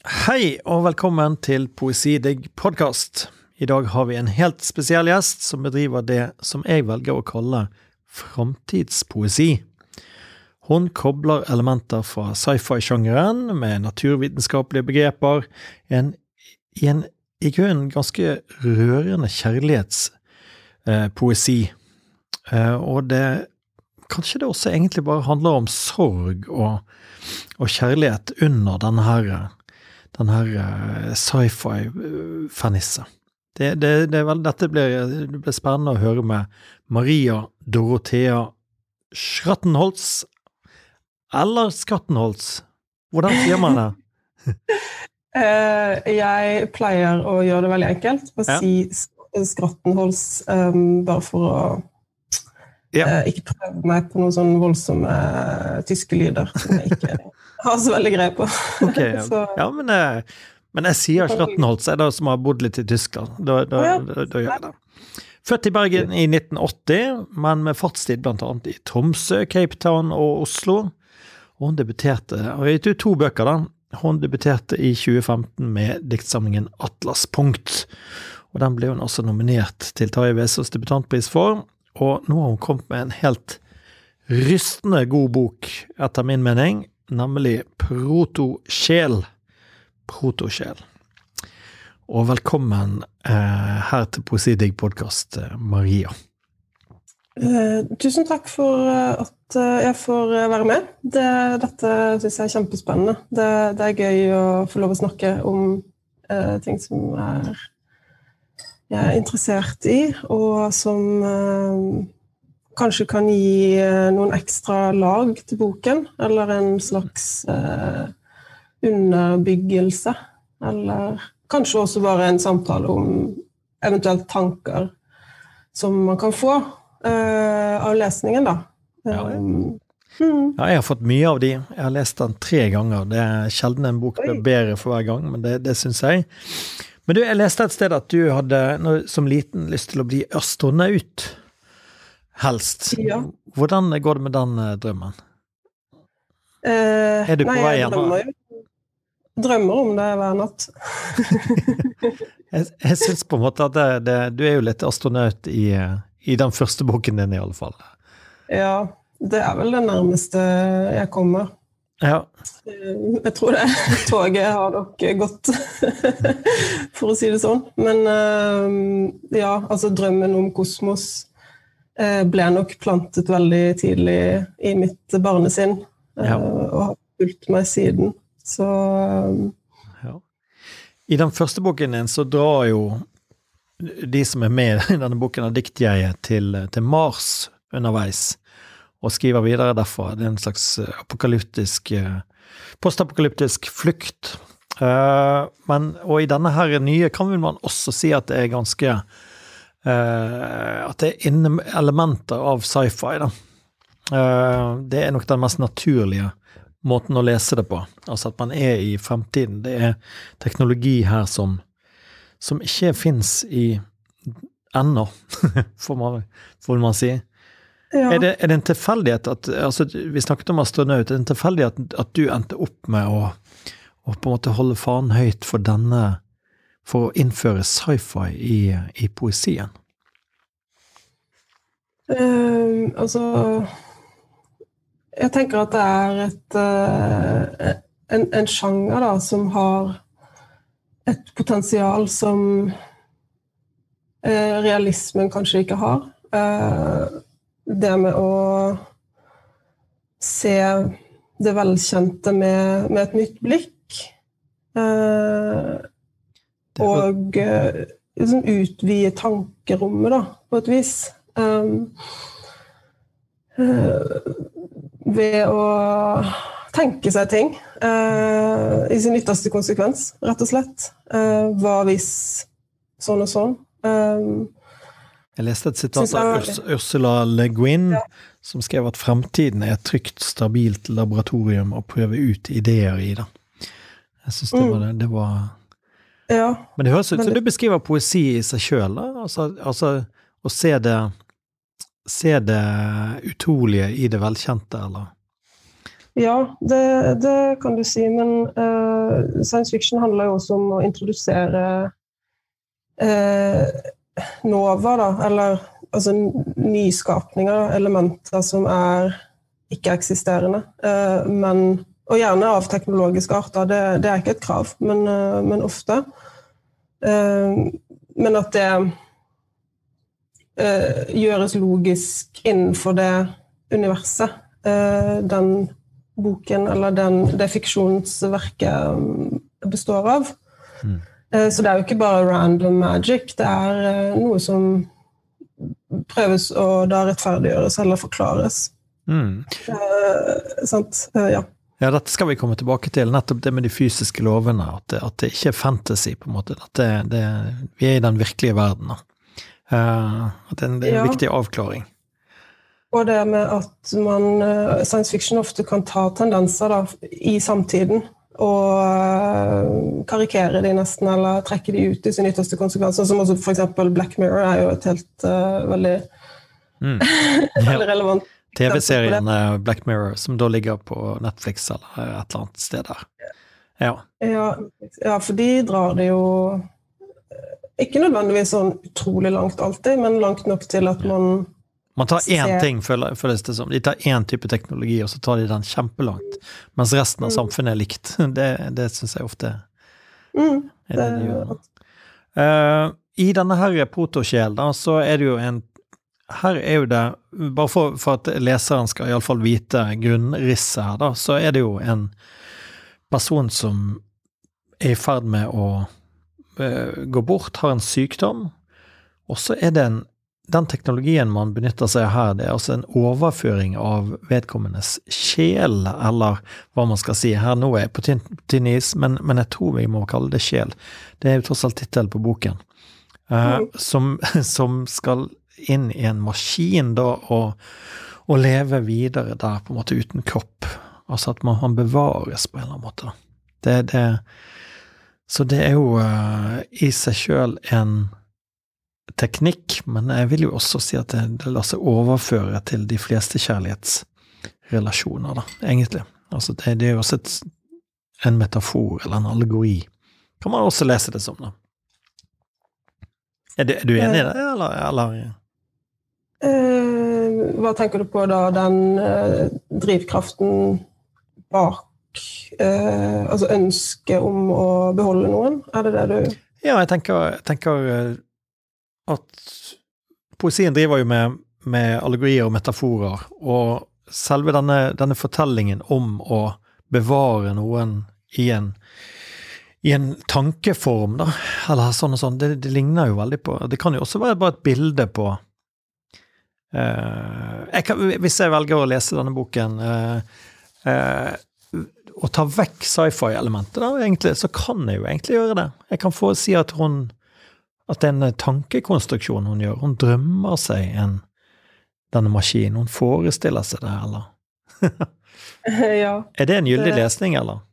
Hei og velkommen til Poesidigg podkast. I dag har vi en helt spesiell gjest som bedriver det som jeg velger å kalle framtidspoesi. Hun kobler elementer fra sci-fi-sjangeren med naturvitenskapelige begreper en, i en i grunnen ganske rørende kjærlighetspoesi. Eh, og det Kanskje det også egentlig bare handler om sorg og, og kjærlighet under denne her den her uh, sci-fi-fernisset. Det, det, det dette blir, det blir spennende å høre med Maria Dorothea Schrattenholz, eller Skattenholz. Hvordan sier man det? uh, jeg pleier å gjøre det veldig enkelt, å ja. si Skrattenholz um, bare for å ja. uh, ikke prøve meg på noen sånn voldsomme tyske lyder som jeg ikke har så veldig greie på. Okay, ja. ja, men, jeg, men jeg sier Schrattenholz, jeg da som har bodd litt i Tyskland. Da, da, ja. da, da gjør jeg det. Født i Bergen i 1980, men med fartstid bl.a. i Tromsø, Cape Town og Oslo. Og hun debuterte og jeg gitt ut to bøker, da. Hun debuterte i 2015 med diktsamlingen Atlas punkt. Og den ble hun også nominert til Tarjei Vesaas debutantpris for. Og nå har hun kommet med en helt rystende god bok, etter min mening, nemlig Protosjel. Protosjel. Og velkommen eh, her til Poesidigg podkast, eh, Maria. Eh, tusen takk for eh, at eh, jeg får være med. Det, dette syns jeg er kjempespennende. Det, det, er gøy å få lov å snakke om eh, ting som er, jeg er interessert i, og som kanskje kan gi eh, noen ekstra lag til boken, eller en slags eh, underbyggelse. Eller kanskje også bare en samtale om eventuelt tanker som man kan få eh, av lesningen, da. Ja, um, ja, jeg har fått mye av de. Jeg har lest den tre ganger. Det er sjelden en bok blir bedre for hver gang, men det, det syns jeg. Men du, jeg leste et sted at du hadde som liten lyst til å bli astronaut helst. Ja. Hvordan går det med den eh, drømmen? Eh, er du på nei, vei igjen? Drømmer, drømmer om det hver natt. jeg jeg syns på en måte at det, det, du er jo litt astronaut i, i, den første boken din, i alle fall. Ja, det er vel det nærmeste jeg kommer. Ja. Eh, jeg tror det toget har nok gått, for å si det sånn. Men eh, ja, altså drømmen om kosmos ble nok plantet veldig tidlig i mitt barnesinn, eh, ja. og har fulgt meg siden. Så eh, ja. I den første boken din så drar jo de som er med i denne boken av diktjeget, til, til Mars underveis, og skriver videre derfra. Det er en slags apokalyptisk postapokalyptisk flukt. Men, og i denne her nye kan man også si at det er ganske at det er elementer av sci-fi, da. Uh, det er nok den mest naturlige måten å lese det på. Altså at man er i fremtiden. Det er teknologi her som, som ikke fins i ennå, får, man, får man si. Ja. Er, det, er, det, en tilfeldighet at altså, Vi snakket om astronaut. Er det en tilfeldighet at, at, du endte opp med å, å, på en måte holde fanen høyt for denne for å innføre sci-fi i, i, poesien? Uh, altså Jeg tenker at det er et, uh, en, en, sjanger da, som har et potensial som uh, realismen kanskje ikke har. det med å se det velkjente med, med et nytt blikk. Uh, og uh, liksom utvide tankerommet, da, på et vis. Um, uh, ved å tenke seg ting uh, i sin ytterste konsekvens, rett og slett. hva hvis sånn og sånn? Um, jeg leste et sitat av Urs Ursula Le Guin, ja. som skrev at fremtiden er et trygt, stabilt laboratorium å prøve ut ideer i. Da. Jeg syns det, mm. det, det var ja, men det høres ut som du beskriver poesi i seg sjøl, altså, altså, å se det Se det utrolige i det velkjente, eller Ja, det, det, kan du si. Men uh, science fiction handler jo også om å introdusere uh, nova, da. Eller altså nyskapninger, elementer som er ikke-eksisterende. Uh, men Og gjerne av teknologiske arter. Det, det er ikke et krav, men, men ofte. men at det gjøres logisk innenfor det universet. den boken eller den, det fiksjonsverket består av. Mm. Så det er jo ikke bare random magic, det er eh, noe som prøves å da rettferdiggjøres eller forklares. Mm. Eh, sant? Eh, ja. Ja, dette skal vi komme tilbake til, nettopp det med de fysiske lovene. At det, at det ikke er fantasy, på en måte. At det, det, vi er i den virkelige verden. Uh, at det er en, det er en ja. viktig avklaring. Og det med at man, eh, science fiction ofte kan ta tendenser da, i samtiden og uh, karikere de nesten, eller trekke de ut i sin ytterste konsekvenser. Som også f.eks. Black Mirror er jo et helt uh, veldig, mm. veldig relevant TV-serien Black Mirror, som da ligger på Netflix eller et eller annet sted der. Ja. ja, ja for de drar det jo ikke nødvendigvis sånn utrolig langt alltid, men langt nok til at man man tar én ting, føles det som. De tar én type teknologi, og så tar de den kjempelangt. Mens resten av mm. samfunnet er likt. Det, det syns jeg ofte mm, er det de gjør. Uh, I denne her protosjel, da, så er det jo en Her er jo det Bare for, for at leseren skal iallfall vite grunnrisset her, da, så er det jo en person som er i ferd med å uh, gå bort, har en sykdom, og så er det en den teknologien man benytter seg av her, det er altså en overføring av vedkommendes sjel, eller hva man skal si. Her nå er jeg på tynn is, men, men, jeg tror vi må kalle det sjel. Det er jo tross alt tittelen på boken. Uh, som, som, skal inn i en maskin, da, og, og, leve videre der, på en måte uten kropp. Altså at man, man bevares på en eller annen måte. Det, det, så det er jo uh, i seg sjøl en teknikk, men jeg vil jo også si at det, det lar seg overføre til de fleste kjærlighetsrelasjoner, da, egentlig. Altså, det, det er jo også et, en metafor, eller en allegori. Kan man også lese det som, da. Er du, enig i det, eller? eller? Uh, hva tenker du på da, den uh, drivkraften bak uh, Altså ønsket om å beholde noen? Er det det du Ja, jeg tenker, jeg tenker at poesien driver jo med, med allegorier og metaforer, og selve denne, denne, fortellingen om å bevare noen i en, i en tankeform, da, eller sånn og sånn, det, det, ligner jo veldig på Det kan jo også være bare et bilde på jeg kan, Hvis jeg velger å lese denne boken uh, uh, og ta vekk sci-fi-elementet, egentlig, så kan jeg jo egentlig gjøre det. Jeg kan få si at hun at det er en tankekonstruksjon hun gjør. Hun drømmer seg en, denne maskinen. Hun forestiller seg det, eller? ja. Er det en gyldig lesning, eller?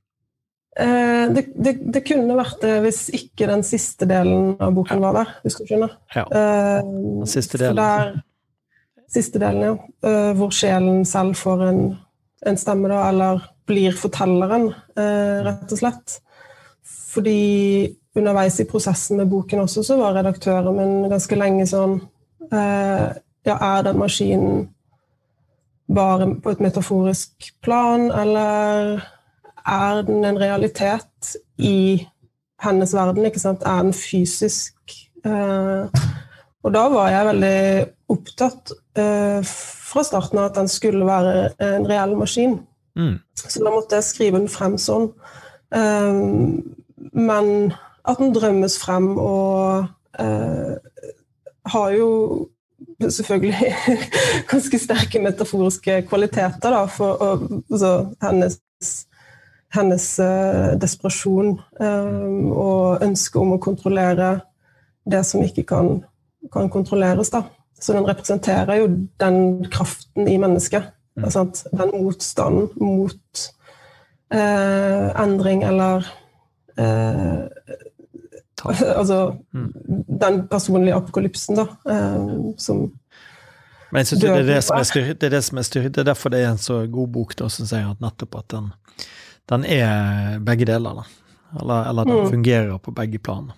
Eh, det, det, det, kunne vært det hvis ikke den siste delen av boken ja. var der, hvis du skjønner. Ja. Eh, den siste delen. Siste delen, ja. Eh, hvor sjelen selv får en, en stemme, da, eller blir fortelleren, eh, rett og slett. Fordi underveis i prosessen med boken også, så var redaktøren min ganske lenge sånn eh, Ja, er den maskinen bare på et metaforisk plan, eller er den en realitet i hennes verden? ikke sant? Er den fysisk? Og da var jeg veldig opptatt eh, fra starten av at den skulle være en reell maskin. Mm. Så da måtte jeg skrive den frem sånn. Eh, men at den drømmes frem og eh, har jo selvfølgelig ganske sterke metaforiske kvaliteter, da, for altså, hennes, hennes uh, desperasjon um, og ønske om å kontrollere det som ikke kan, kan, kontrolleres. Da. Så den representerer jo den kraften i mennesket. Mm. Den motstanden mot eh, endring eller eh, altså mm. den personlige apokalypsen, da, eh, som Men jeg synes det, er det, som er styr, det er det som er styr, det er derfor det er en så god bok, da, syns jeg, at nettopp at den, den er begge deler. da. Eller, eller den mm. fungerer på begge plan.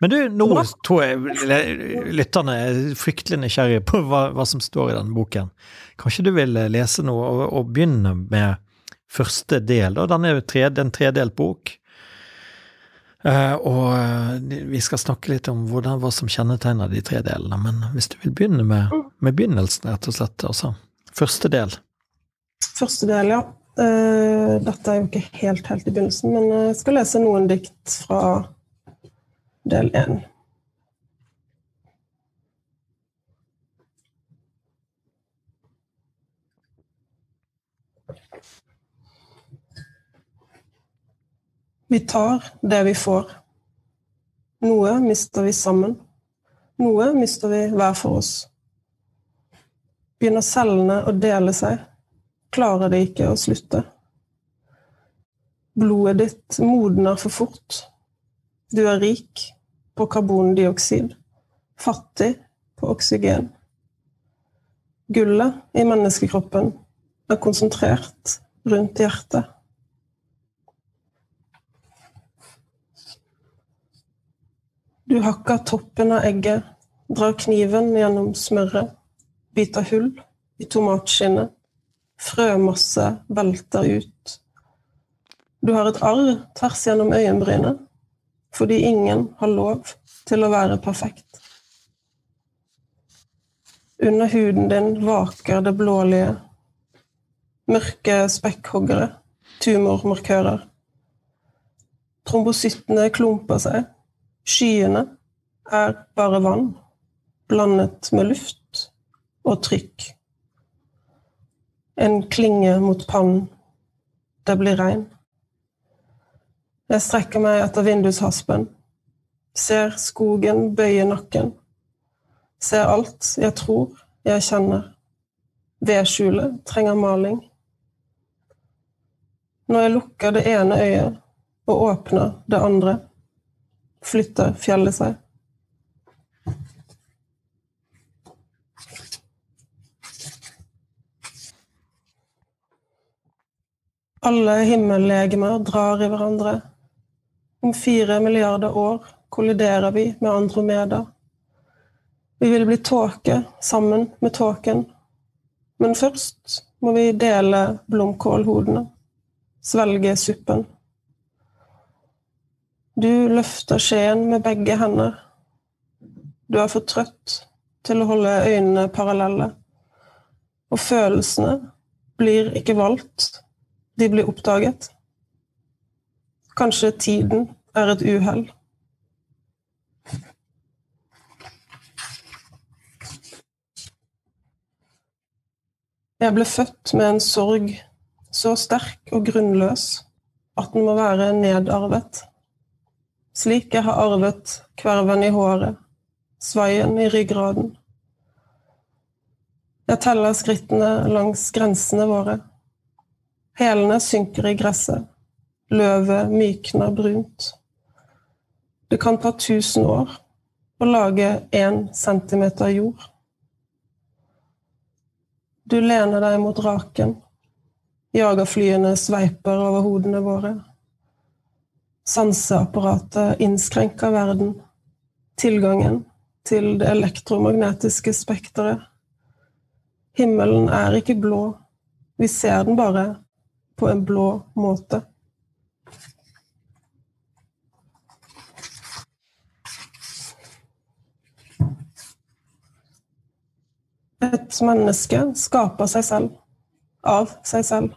Men du, nå tror jeg lytterne er fryktelig nysgjerrige på hva, hva, som står i denne boken. Kanskje du vil lese noe og, og begynne med første del? da, Den er jo tre, en tredelt bok. Uh, og eh, vi skal snakke litt om hvordan, hva som kjennetegner de tre delene. Men hvis du vil begynne med, mm. med begynnelsen, rett og slett. Altså. Første del. Første del, ja. Uh, dette er jo ikke helt, helt i begynnelsen, men jeg skal lese noen dikt fra del 1. Vi tar det vi får. Noe mister vi sammen. Noe mister vi hver for oss. Begynner cellene å dele seg, klarer de ikke å slutte. Blodet ditt modner for fort. Du er rik på karbondioksid, fattig på oksygen. Gullet i menneskekroppen er konsentrert rundt hjertet. Du hakker toppen av egget, drar kniven gjennom smøret, biter hull i tomatskinnet. Frømasse velter ut. Du har et arr tvers gjennom øyenbrynet fordi ingen har lov til å være perfekt. Under huden din vaker det blålige. Mørke spekkhoggere, tumormarkører. Trombosittene klumper seg Skyene er bare vann blandet med luft og trykk. En klinge mot pannen. Det blir regn. Jeg strekker meg etter vindushaspen. Ser skogen bøye nakken. Ser alt jeg tror jeg kjenner. Vedskjulet trenger maling. Når jeg lukker det ene øyet og åpner det andre, flytter fjellet seg. Alle himmellegemer drar i hverandre. Om fire milliarder år kolliderer vi med Andromeda. Vi vil bli tåke sammen med tåken. Men først må vi dele blomkålhodene, svelge suppen. Du løfter skjeen med begge hender. Du er for trøtt til å holde øynene parallelle. Og følelsene blir ikke valgt, de blir oppdaget. Kanskje tiden er et uhell. Jeg ble født med en sorg så sterk og grunnløs at den må være nedarvet slik jeg har arvet kverven i håret, svaien i ryggraden. Jeg teller skrittene langs grensene våre. Hælene synker i gresset, løvet mykner brunt. Det kan ta tusen år å lage én centimeter jord. Du lener deg mot raken, jagerflyene sveiper over hodene våre. Sanseapparatet innskrenker verden. Tilgangen til det elektromagnetiske spekteret. Himmelen er ikke blå. Vi ser den bare på en blå måte. Et menneske skaper seg selv, av seg selv.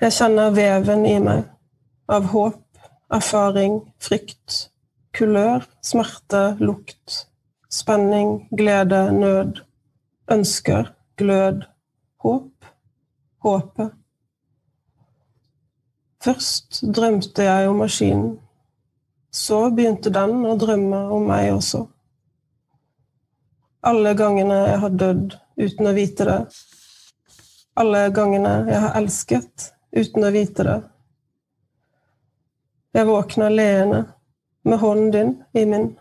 Jeg kjenner veven i meg, av håp, erfaring, frykt, kulør, smerte, lukt, spenning, glede, nød, ønsker, glød, håp, håpet. Først drømte jeg om maskinen. Så begynte den å drømme om meg også. Alle gangene jeg har dødd uten å vite det. Alle gangene jeg har elsket uten å vite det. Jeg våkner leende med hånden din i min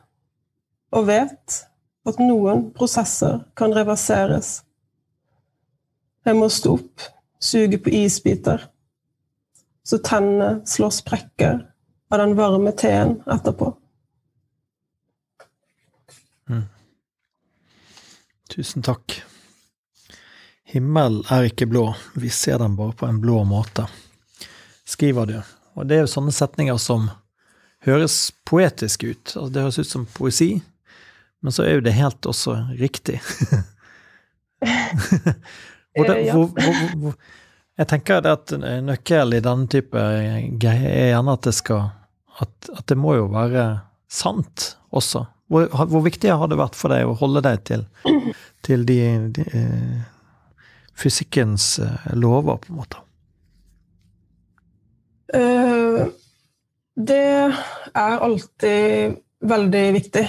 og vet at noen prosesser kan reverseres. Jeg må stå opp, suge på isbiter, så tennene slår sprekker av den varme teen etterpå. Tusen takk. Himmelen er ikke blå, vi ser den bare på en blå måte, skriver du. Og det er jo sånne setninger som høres poetisk ut. Altså, det høres ut som poesi, men så er jo det helt også riktig. hvor det, hvor, hvor, jeg tenker at nøkkelen i denne type greier er gjerne at det skal at, at, det må jo være sant også. Hvor, hvor, viktig har det vært for deg å holde deg til, til de, de uh, fysikkens uh, lover, på en måte? Uh, det er alltid veldig viktig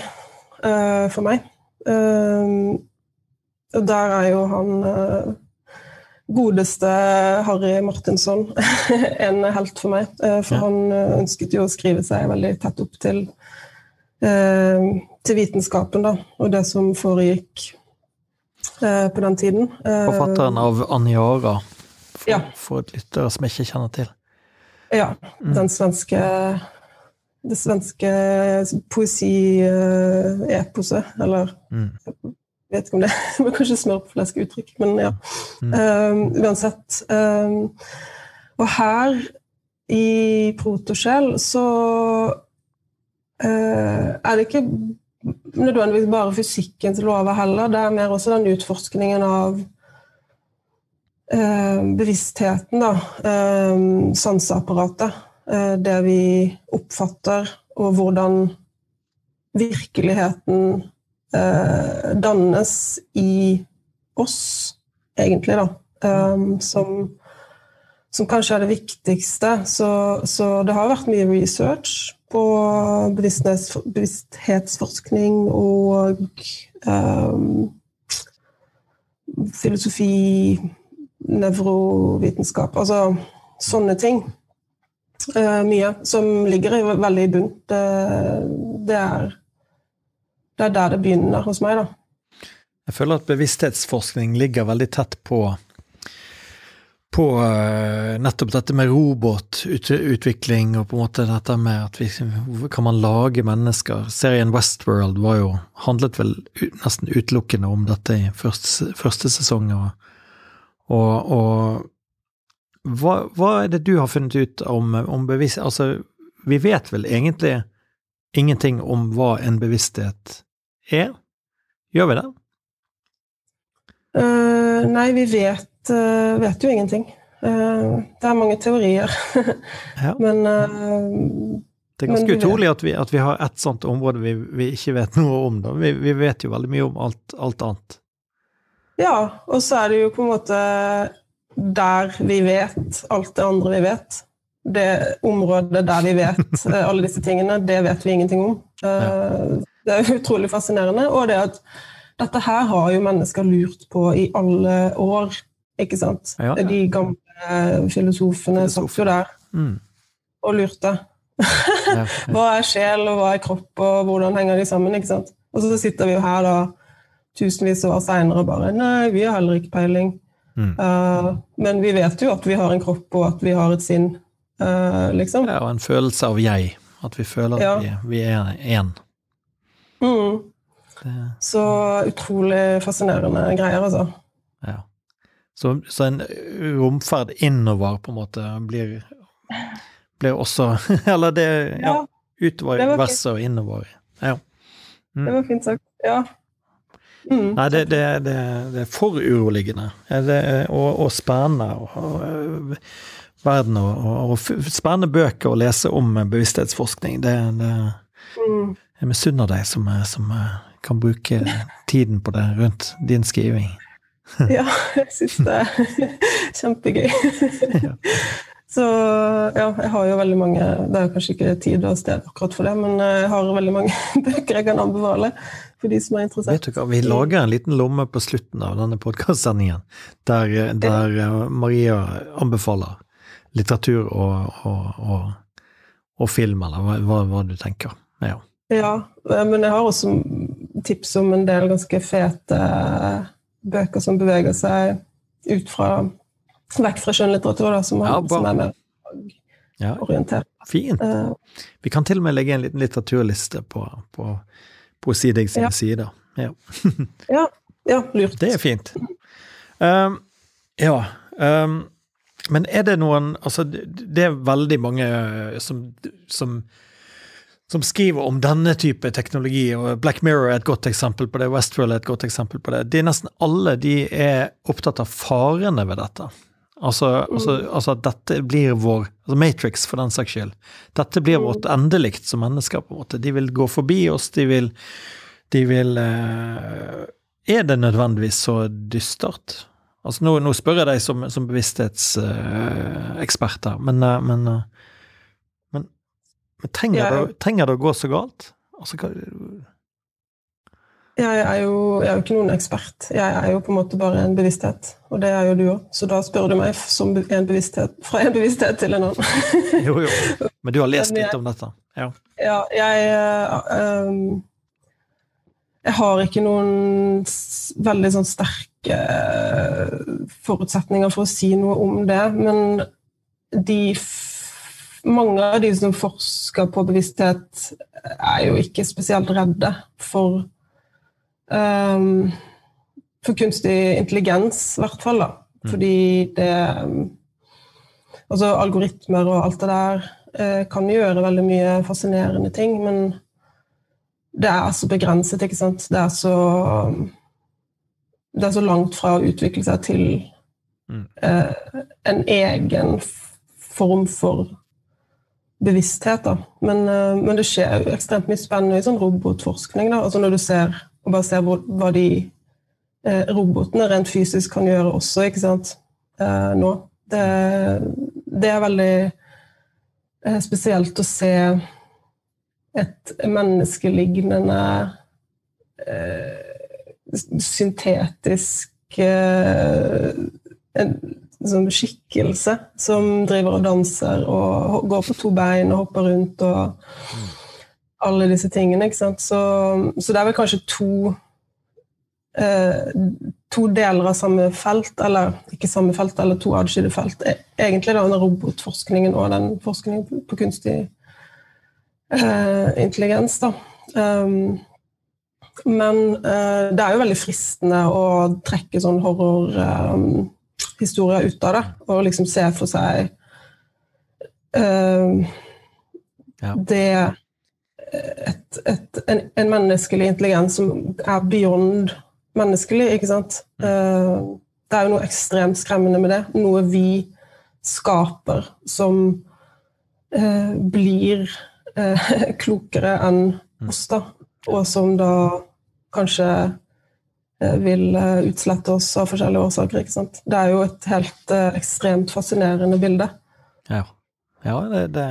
for meg. og der er jo han godeste Harry Martinsson en helt for meg. Eh, for ja. han eh, ønsket jo å skrive seg veldig tett opp til, eh, til vitenskapen, da, og det som foregikk på den tiden. Forfatteren av Aniara, for, ja. for lyttere som jeg ikke kjenner til. Ja. Mm. Den svenske Det svenske poesieposet, eller mm vet ikke om det var kanskje smør på flesk uttrykk, men ja. Mm. Um, uansett. Um, og her i Protosjel så uh, er det ikke nødvendigvis bare fysikkens lover heller, det er mer også den utforskningen av eh, bevisstheten, da. Eh, sanseapparatet. det vi oppfatter, og hvordan virkeligheten eh, dannes i oss, egentlig, da. Um, som, som, kanskje er det viktigste. Så, så, det har vært mye research på bevissthetsforskning og um, filosofi, nevrovitenskap Altså sånne ting. Uh, mye som ligger i, veldig i bunn. Det, det er det er der det begynner hos meg, da. Jeg føler at bevissthetsforskning ligger veldig tett på på uh, nettopp dette med robotutvikling og på en måte dette med at vi kan man lage mennesker. Serien Westworld var jo, handlet vel nesten utelukkende om dette i første, første sesong. Og, og, og hva, hva, er det du har funnet ut om, om bevissthet Altså, vi vet vel egentlig ingenting om hva en bevissthet er? Gjør vi det? Uh, nei, vi vet, uh, vet jo ingenting. Uh, det er mange teorier. ja. Men Det er ganske utrolig at vi, at vi, har et sånt område vi, vi ikke vet noe om. Vi, vi, vet jo veldig mye om alt, alt annet. Ja, og så er det jo på en måte der vi vet alt det andre vi vet. Det området der vi vet alle disse tingene, det vet vi ingenting om. Ja. Det er utrolig fascinerende. Og det at dette her har jo mennesker lurt på i alle år, ikke sant? Ja, ja. De gamle filosofene Filosof. satt jo der mm. og lurte. hva er sjel, og hva er kropp, og hvordan henger de sammen? ikke sant? Og så sitter vi jo her da tusenvis av år seinere og bare Nei, vi har heller ikke peiling. Mm. Uh, men vi vet jo at vi har en kropp, og at vi har et sinn, uh, liksom. Ja, og en følelse av jeg. At vi føler at vi, vi er én. Mm. Så utrolig fascinerende greier, altså. Ja. Så, så, en romferd innover, på en måte, blir, blir også Eller det Ja, ja utover universet og innover. Ja. Mm. Det var fint sagt. Ja. Mm. Nei, det, det, det, det, er for uroligende og, og, spennende. Og, og, verden og, og, spennende bøker å lese om bevissthetsforskning. Det, det mm. Jeg misunner deg som, som, kan bruke tiden på det rundt din skriving. ja, jeg syns det er kjempegøy. Så ja, jeg har jo veldig mange Det er kanskje ikke tid og sted akkurat for det, men jeg har veldig mange bøker jeg kan anbefale for de som er interessert. Vet du hva, Vi lager en liten lomme på slutten av denne podkastsendingen der, der, Maria anbefaler litteratur og, og, og, og film, eller hva, hva, du tenker. Ja. Ja, eh, men jeg har også tips om en del ganske fete bøker som beveger seg ut fra vekk fra skjønnlitteratur, da, som, Ja, som er mer Ja, orientert. fint. Uh, Vi kan til og med legge en liten litteraturliste på, på Poesidig sine Ja. sider. Ja. ja, ja, lurt. Det er fint. Um, ja. Um, men er det noen Altså, det er veldig mange som, som, som skriver om denne type teknologi, og Black Mirror er et godt eksempel på det, Westworld er et godt eksempel på det. De nesten alle de er opptatt av farene ved dette. Altså, altså, altså at dette blir vår altså Matrix, for den saks skyld. Dette blir vårt endelikt som mennesker, på en måte. De vil gå forbi oss, de vil, de vil uh, Er det nødvendigvis så dystert? Altså, nå, nå spør jeg deg som, som bevissthetsekspert her, men, uh, men, eh, men, men trenger, jeg, det, trenger det å gå så galt? Altså, hva, Jeg er, jo, jeg er jo ikke noen ekspert. Jeg er jo på en måte bare en bevissthet, og det er jo du òg. Så da spør du meg som en bevissthet, fra en bevissthet til en annen. jo, jo. Men du har lest jeg- litt om dette? Ja. Ja, jeg eh, um, Jeg har ikke noen veldig sånn sterke forutsetninger for å si noe om det, men de mange av de som forsker på bevissthet, er jo ikke spesielt redde for um, For kunstig intelligens, i hvert fall. da. Fordi det Altså algoritmer og alt det der eh, kan gjøre veldig mye fascinerende ting, men det er så begrenset, ikke sant. Det er så Det er så langt fra å utvikle seg til Mm. eh, en egen form for bevissthet, da. Men, eh, men det skjer jo ekstremt mye spennende i sånn robotforskning, da. Altså når du ser og bare ser hvor, hva de eh, robotene rent fysisk kan gjøre også, ikke sant, eh, nå. Det, det er veldig eh, spesielt å se et menneskelignende eh, syntetisk eh, en sånn skikkelse som driver og danser og går på to bein og hopper rundt og alle disse tingene. ikke? Så, så det er vel kanskje to eh, to deler av samme felt, eller ikke samme felt, eller to adskillige felt. E- Egentlig da, den robotforskningen og den forskningen på, kunstig eh, intelligens. Da. Um, men eh, det er jo veldig fristende å trekke sånn horrorhistorier ut av det, og liksom se for seg uh, Ja. det et, et, en, en menneskelig intelligens som er beyond menneskelig, ikke sant? Uh, det er jo noe ekstremt skremmende med det. Noe vi skaper som uh, blir eh, klokere enn oss, da. Og som da kanskje vil eh, utslette oss av forskjellige årsaker. ikke sant? Det er jo et helt eh, ekstremt fascinerende bilde. Ja, ja det, det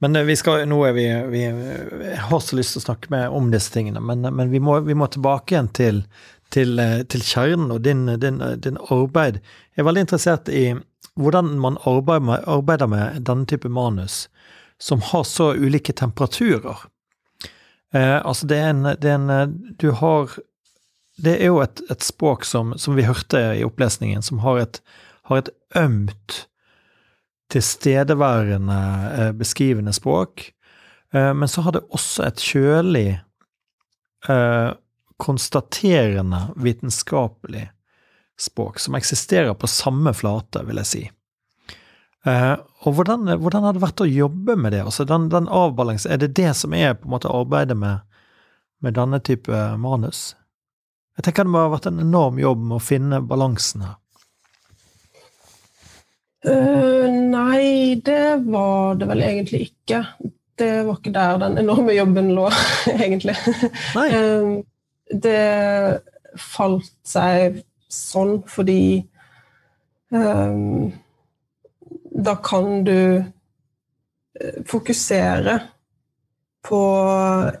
Men eh, vi skal, nå er vi, vi Jeg har så lyst til å snakke med om disse tingene, men, men vi, må, vi må tilbake igjen til, til, eh, til kjernen og din, din, din arbeid. Jeg er veldig interessert i hvordan man arbeider med, arbeider med denne type manus som har så ulike temperaturer. Eh, altså, det er en, det er en eh, Du har Det er jo et, et språk som, som vi hørte i opplesningen, som har et, har et ømt tilstedeværende, eh, beskrivende språk. Eh, men så har det også et kjølig, eh, konstaterende, vitenskapelig språk, som eksisterer på samme flate, vil jeg si. Og hvordan, hvordan har det vært å jobbe med det? Altså den, den Er det det som er på en måte arbeidet med, med denne type manus? Jeg tenker det må ha vært en enorm jobb med å finne balansen her. Uh, nei, det var det vel egentlig ikke. Det var ikke der den enorme jobben lå, egentlig. Eh, det falt seg sånn fordi um, Da kan du fokusere på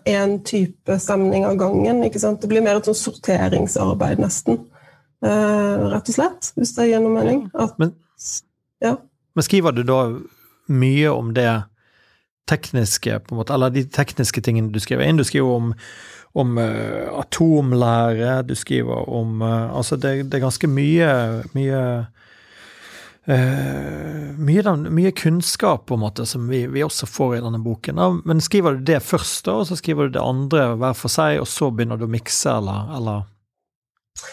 én type stemning av gangen. ikke sant? Det blir mer et sånn sorteringsarbeid, nesten. Eh, rett og slett, hvis det gir noe mening. At, Men, ja. men skriver du da mye om det tekniske, på en måte, eller de tekniske tingene du skriver inn. Du skriver om, om uh, atomlære, du skriver om uh, Altså, det, det, er ganske mye mye Uh, mye, mye, kunnskap på en måte som vi, vi også får i denne boken. Da. Men skriver du det først, da, og så skriver du det andre hver for seg, og så begynner du å mikse, eller, eller,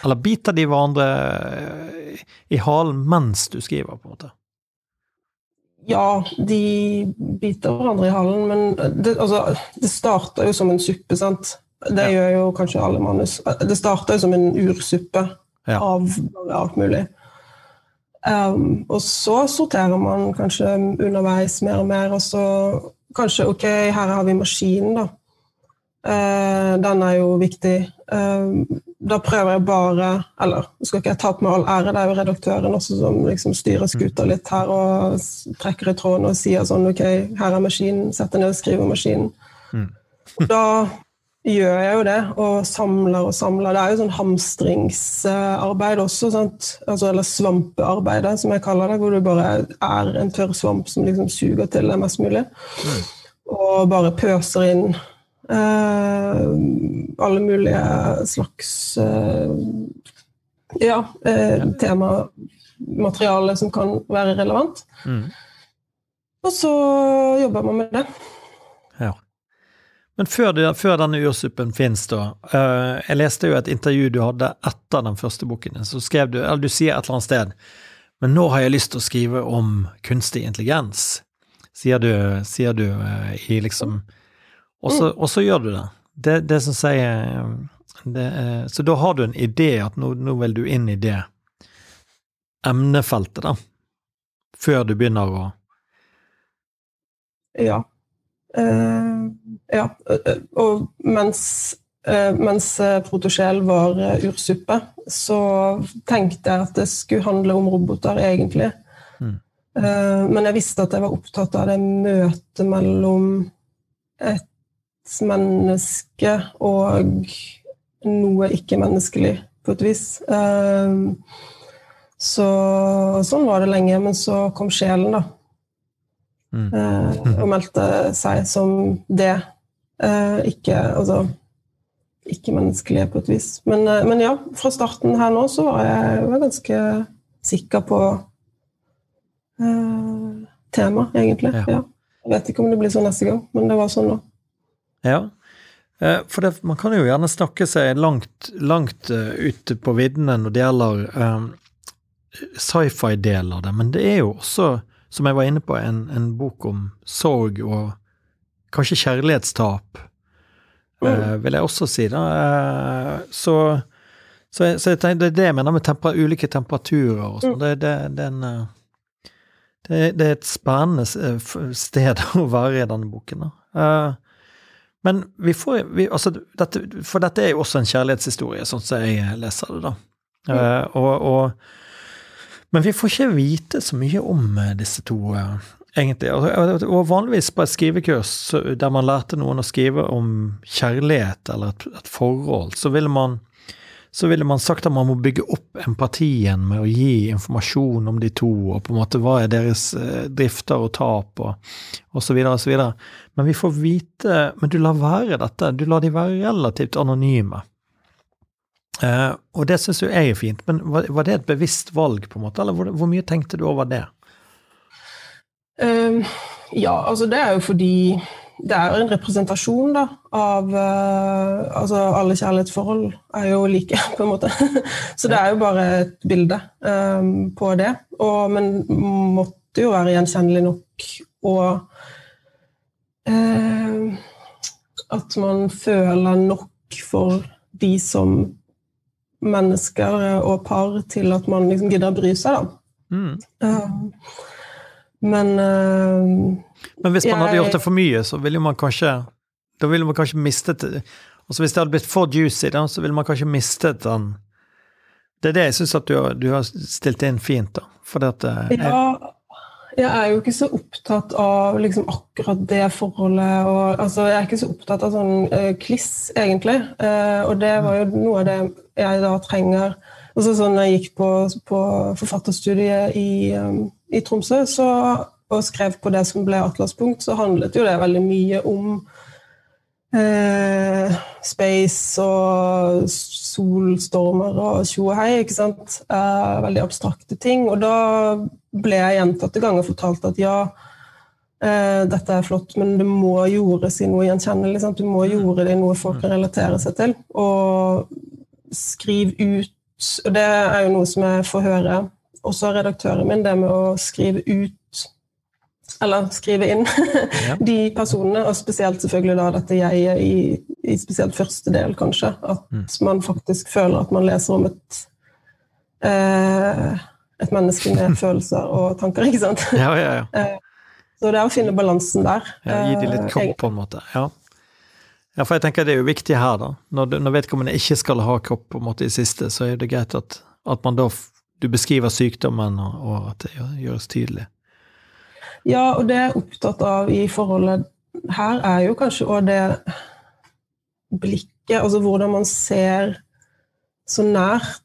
eller biter de hverandre i halen mens du skriver, på en måte? Ja, de biter hverandre i halen, men det, altså, det starter jo som en suppe, sant. Det ja. gjør jo kanskje alle manus. Det starter jo som en ursuppe ja. av alt mulig. Um, og så sorterer man kanskje underveis mer og mer, og så kanskje Ok, her har vi maskinen, da. Uh, den er jo viktig. Uh, da prøver jeg bare Eller skal ikke jeg ta på meg all ære, det er jo redaktøren også som liksom styrer skuta mm. litt her og trekker i tråden og sier sånn Ok, her er maskinen. Setter ned og skriver maskinen. Mm. da gjør jeg jo det, og samler og samler. Det er jo sånn hamstringsarbeid også, altså, eller svampearbeidet, som jeg kaller det, hvor du bare er en tørr svamp som liksom suger til deg mest mulig. Mm. Og bare pøser inn Eh, alle mulige slags eh, ja, eh, temamateriale som kan være relevant. Mm. Og så jobber man med det. Men før, det, før denne ursuppen fins, da Jeg leste jo et intervju du hadde etter den første boken din. Så skrev du, eller du sier et eller annet sted Men nå har jeg lyst til å skrive om kunstig intelligens. Sier du, sier du i liksom og så, mm. og så gjør du det. Det, det som sier det, Så da har du en idé, at nå, nå, vil du inn i det emnefeltet, da. Før du begynner å Ja. Uh, ja. Og mens, uh, mens Protosjel var ursuppe, så tenkte jeg at det skulle handle om roboter, egentlig. Mm. Men jeg visste at jeg var opptatt av det møtet mellom et menneske og noe ikke-menneskelig, på et vis. Så sånn var det lenge, men så kom sjelen, da. Mm. Eh, og meldte seg som det. Eh, ikke altså ikke-menneskelige, på et vis. Men, eh, men, ja, fra starten her nå så var jeg var ganske sikker på eh, temaet, egentlig. Ja. Ja. Jeg vet ikke om det blir sånn neste gang, men det var sånn nå. Ja, eh, for det, man kan jo gjerne snakke seg langt, langt ute ut på viddene når det gjelder um, sci-fi-del av det, men det er jo også, som jeg var inne på, en, en bok om sorg og kanskje kjærlighetstap, mm. uh, vil jeg også si. da. Uh, så, så, jeg, så jeg tenker, det er det jeg mener med temper, ulike temperaturer og sånn. Mm. Det, det, det, det, det, er et spennende sted å være i denne boken. da. Men vi får vi, altså, dette, For dette er jo også en kjærlighetshistorie, sånn som jeg leser det, da. Mm. Og, og, men vi får ikke vite så mye om eh, disse to, uh, egentlig. Og, og, vanligvis på et skrivekurs der man lærte noen å skrive om kjærlighet eller et forhold, så ville man så ville man sagt at man må bygge opp empatien med å gi informasjon om de to, og på en måte hva er deres eh, drifter og tap, og, og så videre og så videre. Men vi får vite Men du lar være dette. Du lar de være relativt anonyme. Eh, og det syns jo jeg er fint, men var, var, det et bevisst valg, på en måte, eller hvor, hvor mye tenkte du over det? Um, ja, altså det er jo fordi det er en representasjon da, av uh, altså Alle kjærlighetsforhold er jo like, på en måte. Så det er jo bare et bilde um, på det. Og, men måtte jo være gjenkjennelig nok og uh, At man føler nok for de som mennesker og par til at man liksom gidder å bry seg, da. Mm. Uh, men uh, Men hvis man jeg, hadde gjort det for mye, så ville man kanskje Da ville man kanskje mistet Altså Hvis det hadde blitt for juicy, da, så ville man kanskje mistet den Det er det jeg syns at du, du, har stilt inn fint, da. For det at eh, jeg, ja, jeg er jo ikke så opptatt av liksom akkurat det forholdet. Og, altså, jeg er ikke så opptatt av sånn uh, kliss, egentlig. Uh, og det var jo noe av det jeg da trenger. Altså, sånn, jeg gikk på, på forfatterstudiet i um, i Tromsø, så og skrev på det som ble Atlaspunkt, så handlet jo det veldig mye om eh, space og solstormer og tjo og hei, ikke sant. Eh, veldig abstrakte ting. Og da ble jeg gjentatte ganger fortalt at ja, eh, dette er flott, men det må gjøres i noe gjenkjennelig. Sant? Du må gjøre det i noe folk kan relatere seg til. Og skriv ut Og det er jo noe som jeg får høre også av redaktøren min, det med å skrive ut eller skrive inn ja. de personene, og spesielt selvfølgelig da dette jeget i, i, spesielt første del, kanskje. At mm. man faktisk føler at man leser om et eh, et menneske med følelser og tanker, ikke sant? Ja, ja, ja. Eh, så det er å finne balansen der. Ja, gi de litt eh, kropp, på en måte. Ja. ja. for jeg tenker det er jo viktig her, da. Når, når vedkommende ikke skal ha kropp på en måte i siste, så er det greit at, at man da du beskriver sykdommen, og, og at det gjøres tydelig. Ja, og det jeg er opptatt av i forholdet her, er jo kanskje òg det blikket, altså hvordan man ser så nært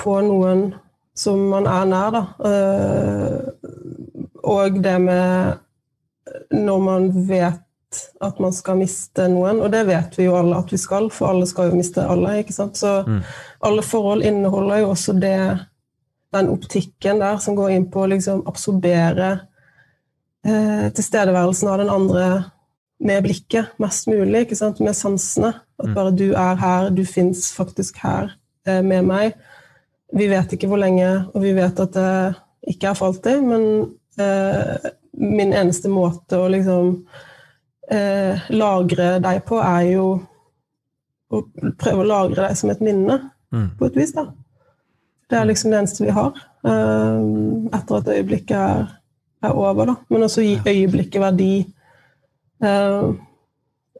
på noen som man er nær, da. Eh, og det med når man vet at man skal miste noen, og det vet vi jo alle at vi skal, for alle skal jo miste alle. ikke sant? Så mm. alle forhold inneholder jo også det, den optikken der som går inn på å liksom absorbere eh, tilstedeværelsen av den andre med blikket mest mulig, ikke sant? med sansene. At mm. bare du er her, du fins faktisk her eh, med meg. Vi vet ikke hvor lenge, og vi vet at det ikke er for alltid, men eh, min eneste måte å liksom eh, lagre deg på, er jo å prøve å lagre deg som et minne, mm. på et vis. da. Det er liksom det eneste vi har, eh, etter at øyeblikket er er over. Da. Men også gi øyeblikket verdi eh,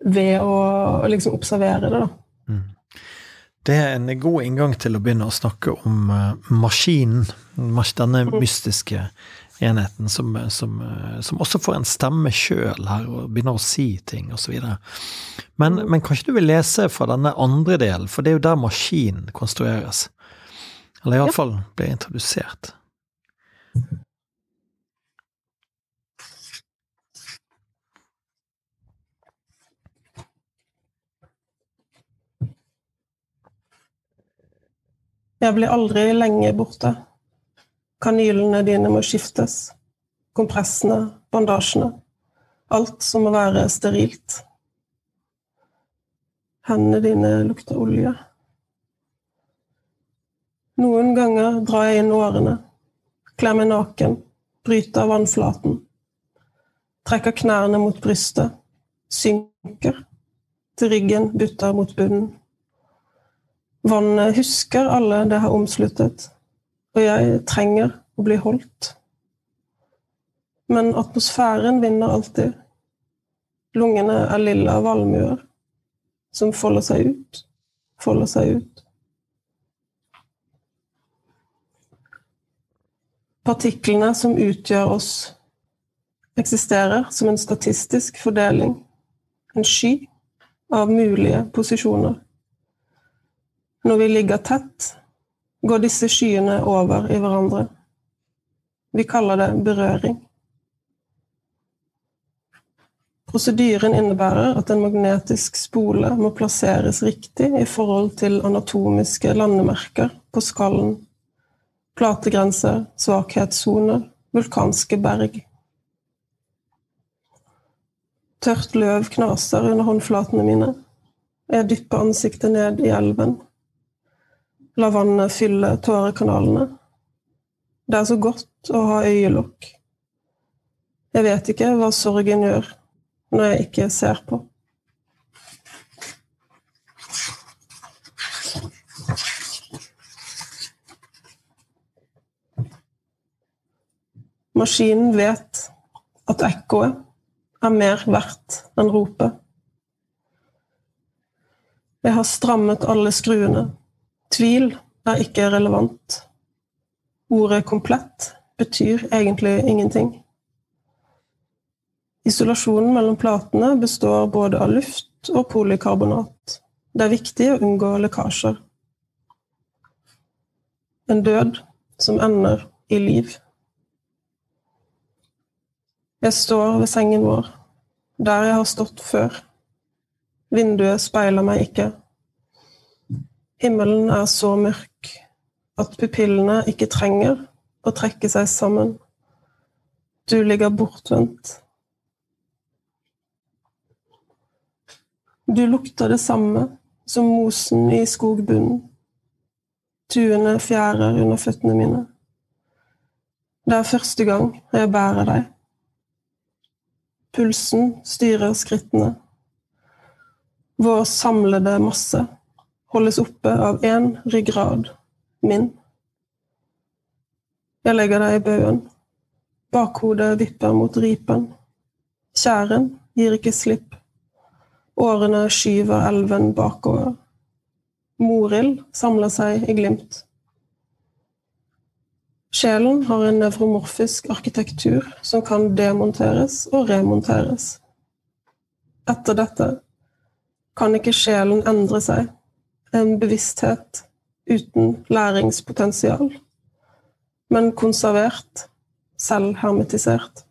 ved å liksom observere det. da. Mm. Det er en god inngang til å begynne å snakke om uh, maskinen. Denne mm. mystiske enheten som, som, uh, som, også får en stemme sjøl her, og begynner å si ting osv. Men, mm. men kanskje du vil lese fra denne andre delen, for det er jo der maskinen konstrueres. Eller iallfall ja. blir introdusert. Jeg blir aldri lenge borte. Kanylene dine må skiftes. Kompressene, bandasjene. Alt som må være sterilt. Hendene dine lukter olje. Noen ganger drar jeg inn årene, kler meg naken, bryter vannflaten. Trekker knærne mot brystet, synker, til ryggen butter mot bunnen. Vannet husker alle det har omsluttet, og jeg trenger å bli holdt. Men atmosfæren vinner alltid. Lungene er lilla valmuer som folder seg ut, folder seg ut. Partiklene som utgjør oss, eksisterer som en statistisk fordeling, en sky av mulige posisjoner. Når vi ligger tett, går disse skyene over i hverandre. Vi kaller det berøring. Prosedyren innebærer at en magnetisk spole må plasseres riktig i forhold til anatomiske landemerker på skallen, plategrenser, svakhetssoner, vulkanske berg. Tørt løv knaser under håndflatene mine. Jeg dypper ansiktet ned i elven. La vannet fylle tårekanalene. Det er så godt å ha øyelokk. Jeg vet ikke hva sorgen gjør når jeg ikke ser på. Maskinen vet at ekkoet er mer verdt enn ropet. Jeg har strammet alle skruene Tvil er ikke relevant. Ordet 'komplett' betyr egentlig ingenting. Isolasjonen mellom platene består både av luft og polykarbonat. Det er viktig å unngå lekkasjer. En død som ender i liv. Jeg står ved sengen vår, der jeg har stått før. Vinduet speiler meg ikke. Himmelen er så mørk at pupillene ikke trenger å trekke seg sammen. Du ligger bortvendt. Du lukter det samme som mosen i skogbunnen. Tuene fjærer under føttene mine. Det er første gang jeg bærer deg. Pulsen styrer skrittene. Vår samlede masse holdes oppe av én ryggrad, min. Jeg legger deg i baugen. Bakhodet vipper mot ripen. Kjæren gir ikke slipp. Årene skyver elven bakover. Morild samler seg i glimt. Sjelen har en nevromorfisk arkitektur som kan demonteres og remonteres. Etter dette kan ikke sjelen endre seg, en bevissthet uten læringspotensial, men konservert, selvhermetisert.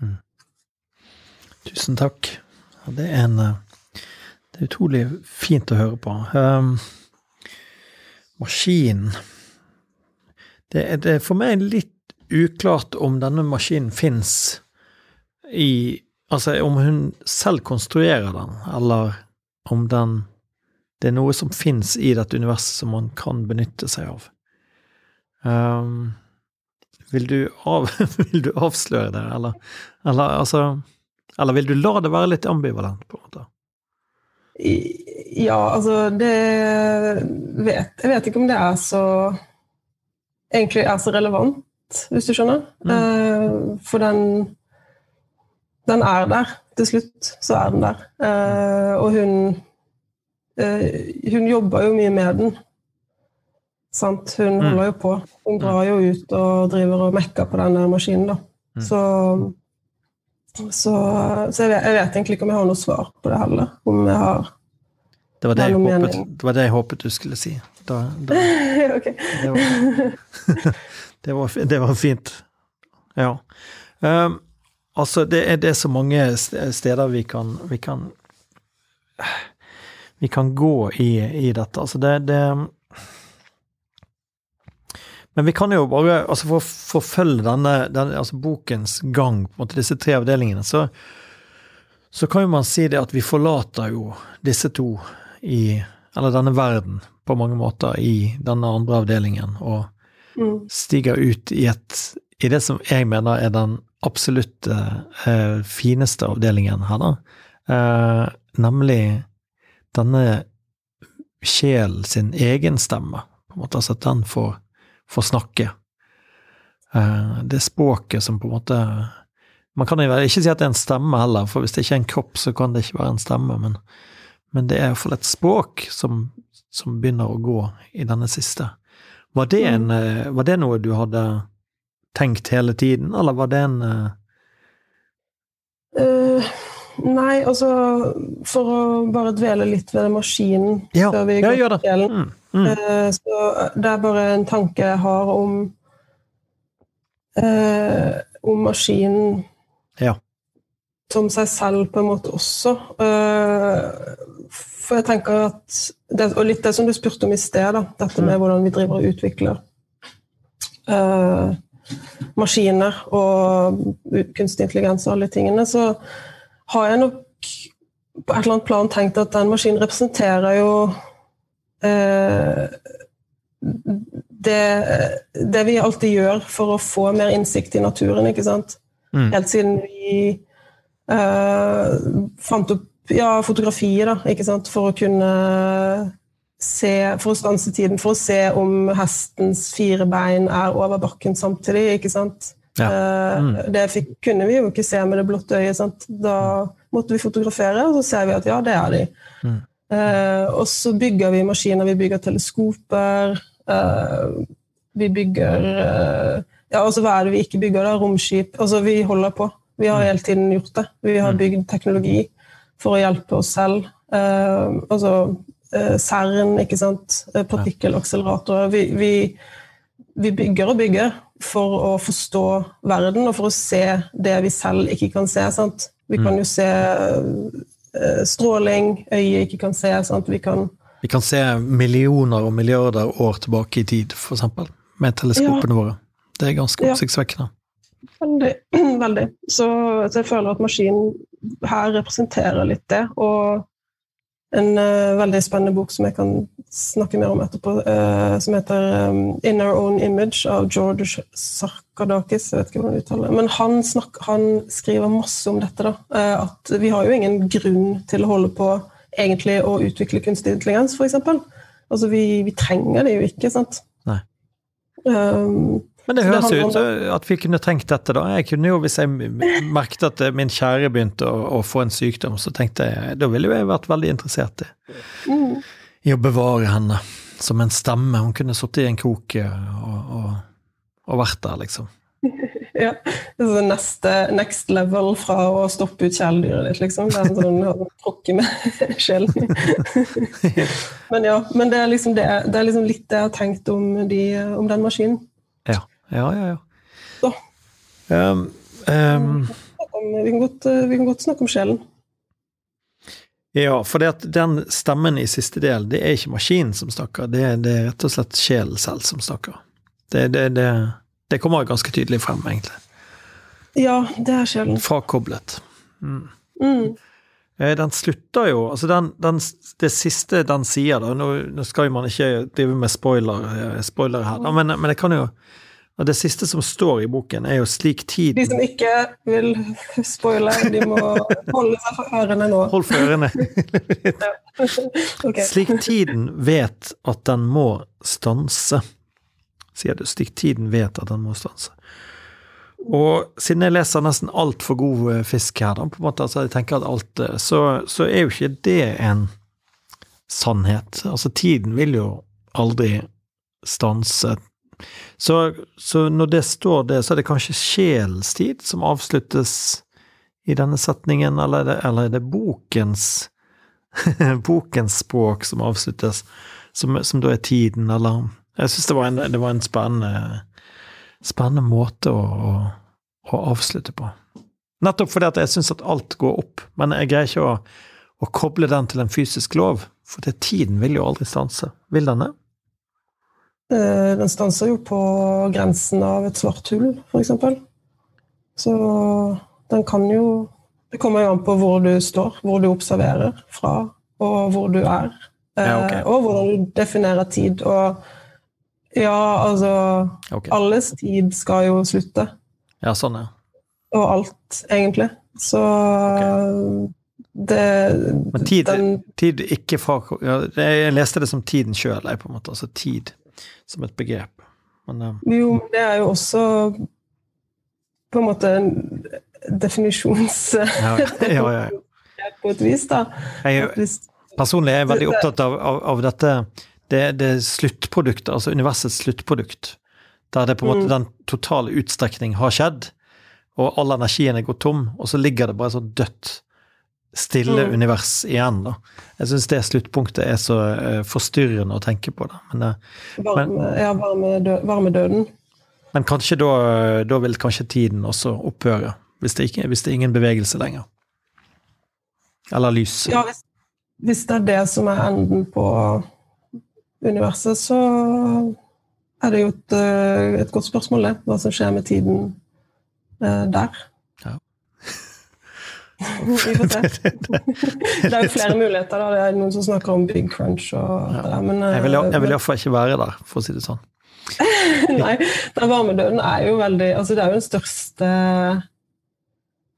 Mm. Tusen takk. Det er, en, eh, det er utrolig fint å høre på. Um, maskinen det, det, er for meg litt uklart om denne maskinen fins i Altså om hun selv konstruerer den, eller om den Det er noe som fins i dette universet som man kan benytte seg av. Um, vil, du av, vil du avsløre det, eller, eller altså Eller vil du la det være litt ambivalent, på en måte? Ja, altså det vet, Jeg vet ikke om det er så Egentlig er så relevant, hvis du skjønner. Mm. Uh, for den Den er der. Til slutt så er den der. Eh, og hun eh, Hun jobber jo mye med den. Sant? Hun mm. holder jo på. Hun drar jo ut og driver og mekker på den maskinen, da. Mm. Så så, så jeg, vet, jeg, vet, egentlig ikke om jeg har noe svar på det heller. Om jeg har Det var det, jeg håpet, det, var det jeg håpet, du skulle si. Da, da, det, var, det, var, det, var, fint. Ja. Um, altså, det er, det er så mange steder vi kan Vi kan, vi kan gå i, i dette. Altså, det, det men vi kan jo bare, altså for å forfølge denne, denne altså bokens gang, på en måte disse tre avdelingene, så, så kan jo man si det at vi forlater jo disse to i Eller denne verden, på mange måter, i denne andre avdelingen, og mm. stiger ut i et I det som jeg mener er den absolutt eh, fineste avdelingen her, da. Eh, nemlig denne sjel sin egen stemme, på en måte. Altså at den får får snakke. Eh, det språket som på en måte Man kan jo ikke si at det er en stemme heller, for hvis det ikke er en kropp, så kan det ikke være en stemme, men, men det er iallfall et språk som, som, begynner å gå i denne siste. Var det, en, mm. eh, var det noe du hadde tenkt hele tiden, eller var det en uh, Nei, altså For å bare dvele litt ved maskinen ja, før vi går til kvelden. Mm. Mm. uh, så det er bare en tanke jeg har om uh, om maskinen ja. som seg selv, på en måte også. For jeg tenker at det, Og litt det som du spurte om i sted, da, dette med mm. hvordan vi driver og utvikler eh, maskiner og kunstig intelligens og alle tingene, så har jeg nok på et eller annet plan tenkt at den maskinen representerer jo Eh, det, det, vi alltid gjør for å få mer innsikt i naturen, ikke sant. Mm. Helt siden vi eh, fant opp ja, fotografier, da, ikke sant, for å kunne se For å stanse tiden, for å se om hestens fire bein er over bakken samtidig, ikke sant. Ja. Eh, mm. Det fikk, kunne vi jo ikke se med det blotte øyet. Sant? Da måtte vi fotografere, og så ser vi at ja, det er de. Mm. Uh, og så bygger vi maskiner. Vi bygger teleskoper. Uh, vi bygger uh, Ja, altså hva er det vi ikke bygger? da? Romskip. Altså, vi holder på. Vi har mm. hele tiden gjort det. Vi har mm. bygd teknologi for å hjelpe oss selv. altså CERN, ikke sant. Partikkelakseleratorer. Vi, vi, vi, bygger og bygger for å forstå verden, og for å se det vi selv ikke kan se. Sant? Vi kan jo se uh, stråling øyet ikke kan se. Sant? Vi kan Vi kan se millioner og milliarder år tilbake i tid, for eksempel, med teleskopene ja. våre. Det er ganske oppsiktsvekkende. Veldig. veldig. Så, så, jeg føler at maskinen her representerer litt det. Og en uh, veldig spennende bok som jeg kan snakke mer om etterpå, uh, som heter um, 'In Our Own Image' av George Sarkadakis. Jeg vet ikke hvordan uttaler Men han, snak, han, skriver masse om dette. da, uh, At vi har jo ingen grunn til å holde på egentlig å utvikle kunstig intelligens, f.eks. Altså, vi, vi, trenger det jo ikke, sant? Nei. Um, men det høres jo ut som at vi kunne tenkt dette, da. Jeg kunne jo, Hvis jeg merket at min kjære begynte å, å få en sykdom, så tenkte jeg da ville jo jeg vært veldig interessert i, mm. i å bevare henne som en stemme. Hun kunne sittet i en krok og, og, og, vært der, liksom. Ja. Det er neste next level fra å stoppe ut kjæledyret ditt, liksom. Det er en sånn tråkke med sjelen. men ja, men det er liksom, det, det er liksom litt det jeg har tenkt om, de, om den maskinen. Ja. Ja, ja, ja. Så. Um, um, vi, kan godt, eh, vi, kan godt, snakke om sjelen. Ja, for den stemmen i siste del, det er ikke maskinen som snakker, det, det er rett og slett sjelen selv som snakker. Det, det, det, kommer ganske tydelig frem, egentlig. Ja, det er sjelen. Frakoblet. Mm. Mm. Eh, den slutter jo altså den, den, Det siste den sier, da Nå, nå skal jo man ikke drive med spoiler, eh, spoiler her, da, men, men jeg kan jo og det siste som står i boken, er jo 'slik tiden De som ikke vil spoile, de må holde seg for ørene nå. Hold for ørene. okay. Slik tiden vet at den må stanse, sier du. Slik tiden vet at den må stanse. Og siden jeg leser nesten altfor god eh, fisk her, da, på en måte, altså jeg tenker at alt, eh, så, så er jo ikke det en sannhet. Altså, tiden vil jo aldri stanse så, så, når det står det, så er det kanskje sjelens tid som avsluttes i denne setningen, eller er det, eller er det bokens bokens språk som avsluttes, som, som, da er tiden, eller Jeg syns det, det, var en spennende, spennende måte å, å, å, avslutte på. Nettopp fordi at jeg syns at alt går opp, men jeg greier ikke å, å koble den til en fysisk lov, for det, tiden vil jo aldri stanse. Vil den det? Eh, den stanser jo på grensen av et svart hull, f.eks. Så den kan jo Det kommer jo an på hvor du står, hvor du observerer fra, og hvor du er. Ja, okay. Eh, og hvordan du definerer tid. Og ja, altså okay. Alles tid skal jo slutte. Ja, sånn, ja. Og alt, egentlig. Så okay. det Men tid, den, tid ikke fra ja, Jeg leste det som tiden sjøl, på en måte. Altså tid som et begrep. Men, uh, jo, det er jo også på en måte en definisjons... ja, ja, ja. på et vis, da. Jeg, personlig er jeg veldig opptatt av, av, av dette det, det sluttproduktet, altså universets sluttprodukt. Der det på en måte mm. den totale utstrekning har skjedd, og all energien er gått tom, og så ligger det bare så dødt stille mm. univers igjen. da. Jeg syns det sluttpunktet er så uh, forstyrrende å tenke på. da. Men, varme, varme, ja, varme, døden. Men kanskje da, da, vil kanskje tiden også opphøre, hvis det, ikke, hvis det er ingen bevegelse lenger. Eller lys. Ja, hvis, hvis det er det som er enden på universet, så er det jo et, eh, et godt spørsmål, det. Hva som skjer med tiden der. Vi får se. det er jo flere muligheter. da. Det er noen som snakker om big crunch og ja. det men Jeg vil, jeg vil iallfall ikke være der, for å si det sånn. Nei, den varmedøden er jo veldig altså Det er jo den største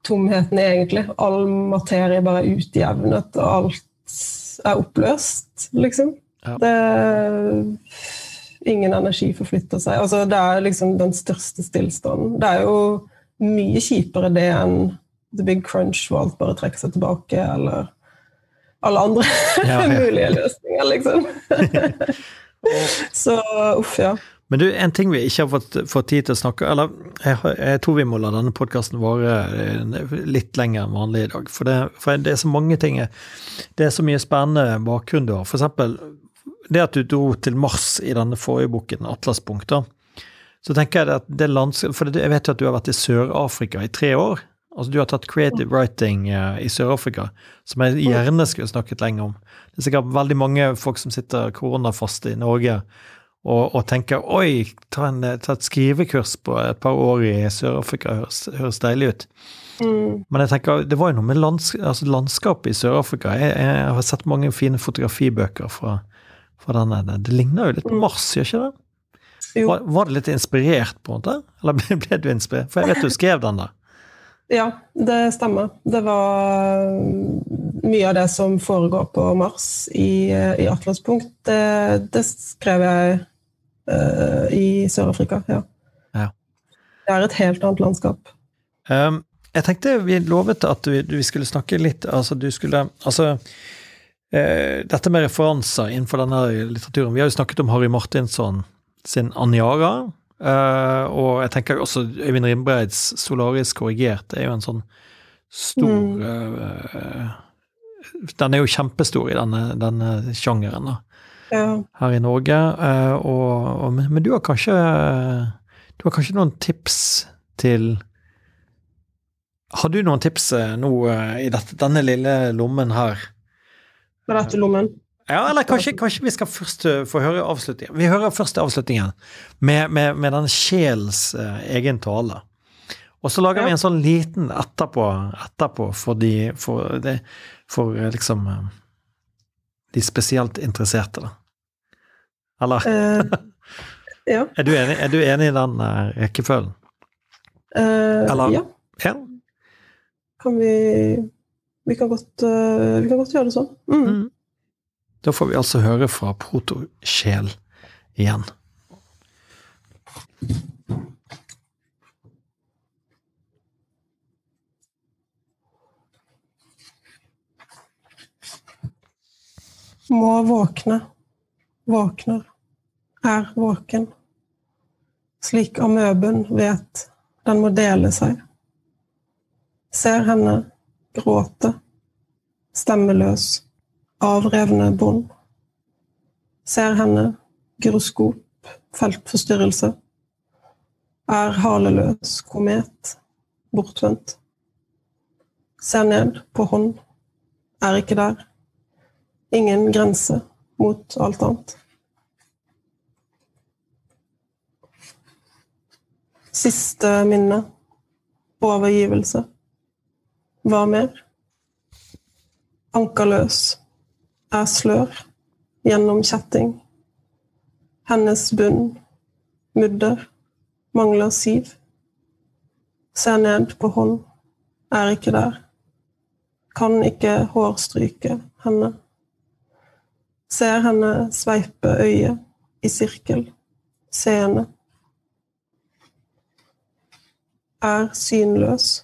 tomheten, egentlig. All materie bare er utjevnet, og alt er oppløst, liksom. Ja. Det Ingen energi forflytter seg. Altså, det er liksom den største stillstanden. Det er jo mye kjipere det enn The Big Crunch hvor alt bare trekker seg tilbake, eller alle andre ja, ja. mulige løsninger, liksom. Så uff, ja. Men du, en ting vi ikke har fått, fått tid til å snakke Eller jeg, jeg tror vi må la denne podkasten vare eh, litt lenger enn vanlig i dag. For det, for det, er så mange ting Det er så mye spennende bakgrunn du har. For eksempel det at du dro til Mars i denne forrige boken, Atlaspunkt, da, så tenker jeg at det landskap For jeg vet jo at du har vært i Sør-Afrika i tre år. Altså Du har tatt creative writing uh, i Sør-Afrika, som jeg gjerne skulle snakket lenge om. Det er sikkert veldig mange folk som sitter koronafaste i Norge og, og tenker oi, ta, en, ta, et skrivekurs på et par år i Sør-Afrika, høres, høres, deilig ut. Mm. Men jeg tenker, det var jo noe med lands, altså landskapet i Sør-Afrika. Jeg, jeg, har sett mange fine fotografibøker fra, fra denne. Det ligner jo litt på mm. Mars, gjør ikke det? Var, var, det litt inspirert, på en måte? Eller ble, ble du inspirert? For jeg vet du skrev den der. Ja, det stemmer. Det var mye av det som foregår på Mars i, i Atlaspunkt, det, det skrev jeg uh, i Sør-Afrika, ja. ja. Det er et helt annet landskap. Um, jeg tenkte vi lovet at vi, vi, skulle snakke litt Altså, du skulle Altså uh, dette med referanser innenfor denne litteraturen Vi har jo snakket om Harry Martinsson sin Anjara. Uh, og jeg tenker også Øyvind Rimbreids 'Solaris korrigert' er jo en sånn stor mm. uh, Den er jo kjempestor i denne, denne sjangeren da, ja. her i Norge. Uh, og, og, men, men, du har kanskje Du har kanskje noen tips til Har du noen tips nå i dette, denne lille lommen her? Med dette lommen? Ja, eller kanskje, kanskje, vi skal først eh, få høre avslutningen. Vi hører først avslutningen med, med, med den sjels uh, egen tale. Og så lager ja. vi en sånn liten etterpå, etterpå for de for, de, for uh, liksom uh, de spesielt interesserte, da. Eller? ja. er, du enig, er, du enig, i den rekkefølgen? Eller? Ja. ja. Kan vi Vi kan godt, vi kan godt gjøre det sånn. Mm. Mm. Da får vi altså høre fra Protosjel igjen. Må våkne, våkner, er våken. Slik amøben vet den må dele seg. Ser henne gråte, stemmeløs avrevne bånd. Ser henne, gyroskop, feltforstyrrelse. Er haleløs komet, bortvendt. Ser ned på hånd, er ikke der. Ingen grense mot alt annet. Siste minne. Overgivelse. Hva mer? Ankerløs er slør gjennom kjetting. Hennes bunn, mudder, mangler siv. Ser ned på hånd, er ikke der. Kan ikke hårstryke henne. Ser henne sveipe øyet i sirkel, seende. Er synløs,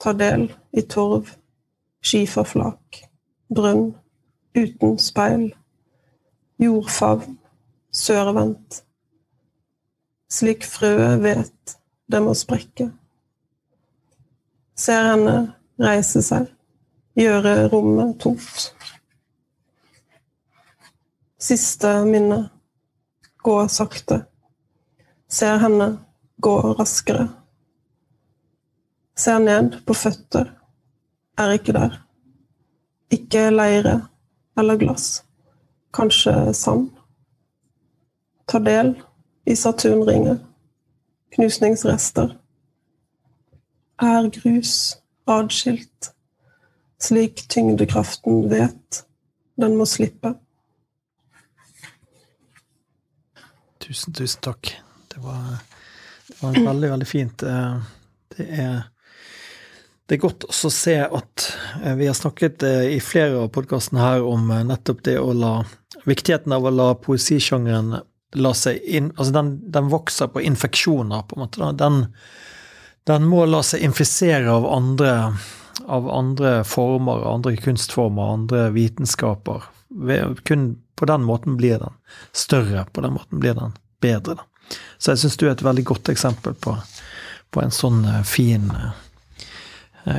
tar del i torv, skiferflak, brønn uten speil, jordfavn, sørvendt. Slik frøet vet det må sprekke. Ser henne reise seg, gjøre rommet tomt. Siste minne, gå sakte. Ser henne gå raskere. Ser ned på føtter, er ikke der. Ikke leire, eller glass. Kanskje sand. Ta del i Saturnringer. Knusningsrester. Er grus adskilt, slik tyngdekraften vet den må slippe. Tusen, tusen takk. Det var, det var veldig, veldig fint. Eh, det er det er godt å se at eh, vi har snakket eh, i flere av podkastene her om eh, nettopp det å la Viktigheten av å la poesisjangeren la seg inn Altså, den, den vokser på infeksjoner, på en måte. Den, den, må la seg infisere av andre, av andre former, andre kunstformer, andre vitenskaper. Kun på den måten blir den større, på den måten blir den bedre. Så jeg syns du er et veldig godt eksempel på, på en sånn fin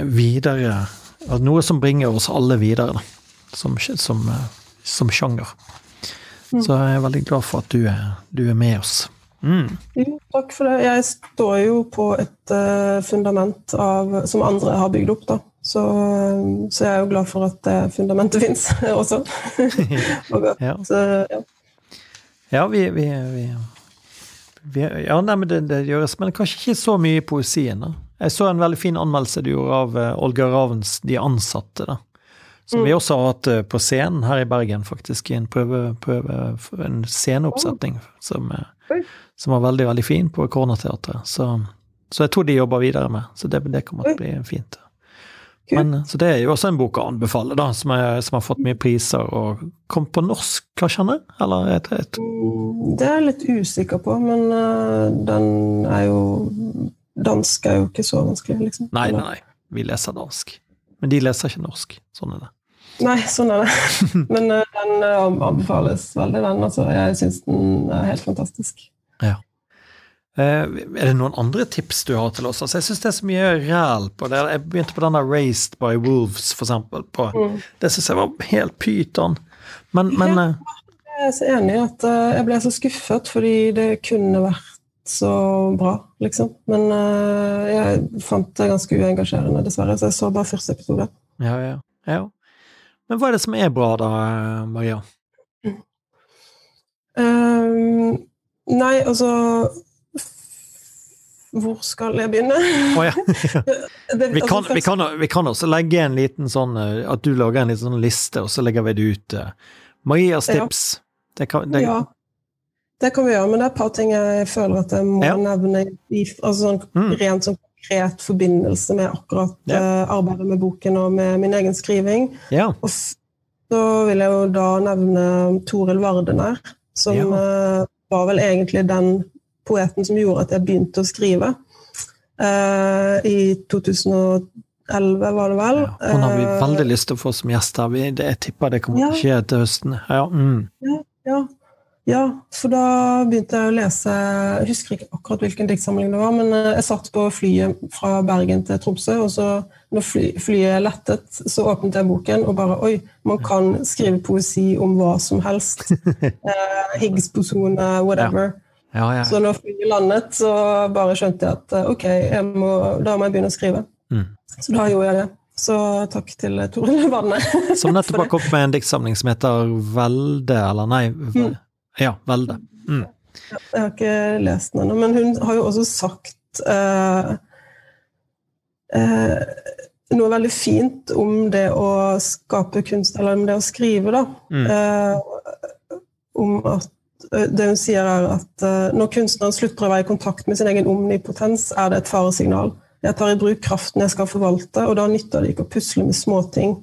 videre Noe som bringer oss alle videre, da, som, som, eh, som sjanger. Mm. Så jeg er veldig glad for at du er, du er med oss. Mm. Jo, takk for det. Jeg står jo på et uh, fundament av, som andre har bygd opp, da. Så, så, jeg er jo glad for at det fundamentet fins også. ja. Så, ja. ja, vi, vi, vi, vi Ja, nei, men det, det, gjøres, men kanskje ikke så mye i poesien. da. Jeg så en veldig fin anmeldelse du gjorde av uh, Olga Ravens De ansatte. da. Som vi også har hatt eh, på scenen her i Bergen, faktisk, i en prøve, prøve en sceneoppsetning som, eh, som, var veldig, veldig fin på Kornateatret. Så, så, jeg tror de jobber videre med, så det, det kommer til å bli fint. Men, så det er jo også en bok å anbefale, da, som, er, som har fått mye priser og kom på norsk, skjønner? Eller et, et. Mm, det er jeg litt usikker på, men den er jo Dansk er jo ikke så vanskelig, liksom. Nei, nei, nei. Vi leser dansk. Men de leser ikke norsk. Sånn er det. Nei, sånn er det. Men uh, den uh, anbefales veldig, den. Altså, jeg syns den er helt fantastisk. Ja. Uh, er det noen andre tips du har til oss? Altså, jeg syns det er så mye ræl på det. Jeg begynte på denne Raised by Wolves, for eksempel. På, mm. Det syns jeg var helt pyton. Men, men uh... Jeg er så enig i at jeg ble så skuffet, fordi det kunne vært så bra, liksom. Men jeg fant det ganske uengasjerende, dessverre, så jeg så bare første episode. Ja, ja. ja. Men hva er det som er bra, da, Maria? Um, nei, altså Hvor skal jeg begynne? Oh, ja. vi, kan, vi, kan, vi, kan, også legge en liten sånn At du lager en liten sånn liste, og så legger vi det ut. Marias tips. Det kan, det, ja. Det kan vi gjøre, men det er et par ting jeg føler at jeg må ja. nevne. I, altså sånn, mm. Rent sånn konkret forbindelse med akkurat ja. uh, arbeidet med boken og med min egen skriving. Ja. Og så vil jeg jo da nevne Toril Vardener, som uh, var vel egentlig den poeten som gjorde at jeg begynte å skrive. Uh, I 2011, var det vel. Ja, hun har vi veldig lyst til å få som gjest her. Jeg tipper det kommer til å skje til høsten. Ja, mm. ja, ja. Ja, for da begynte jeg å lese Jeg husker ikke akkurat hvilken diktsamling det var, men eh, jeg satt på flyet fra Bergen til Tromsø, og så når fly, flyet lettet, så åpnet jeg boken og bare Oi, man kan skrive poesi om hva som helst. eh, Higgs-posone, whatever. Ja. Ja, ja. Så når flyet landet, så bare skjønte jeg at eh, ok, jeg må, da må jeg begynne å skrive. Mm. Så da gjorde jeg det. Så takk til Toril Vanne. som nettopp har kommet med en diktsamling som heter Velde, eller nei mm. Ja, veldig. Mm. Jeg har ikke lest den ennå, men hun har jo også sagt eh, eh, noe veldig fint om det å skape kunst, eller om det å skrive, da. Mm. Eh, om at det hun sier, er at når kunstneren slutter å være i kontakt med sin egen omnipotens, er det et faresignal. Jeg tar i bruk kraften jeg skal forvalte, og da nytter det ikke å pusle med småting.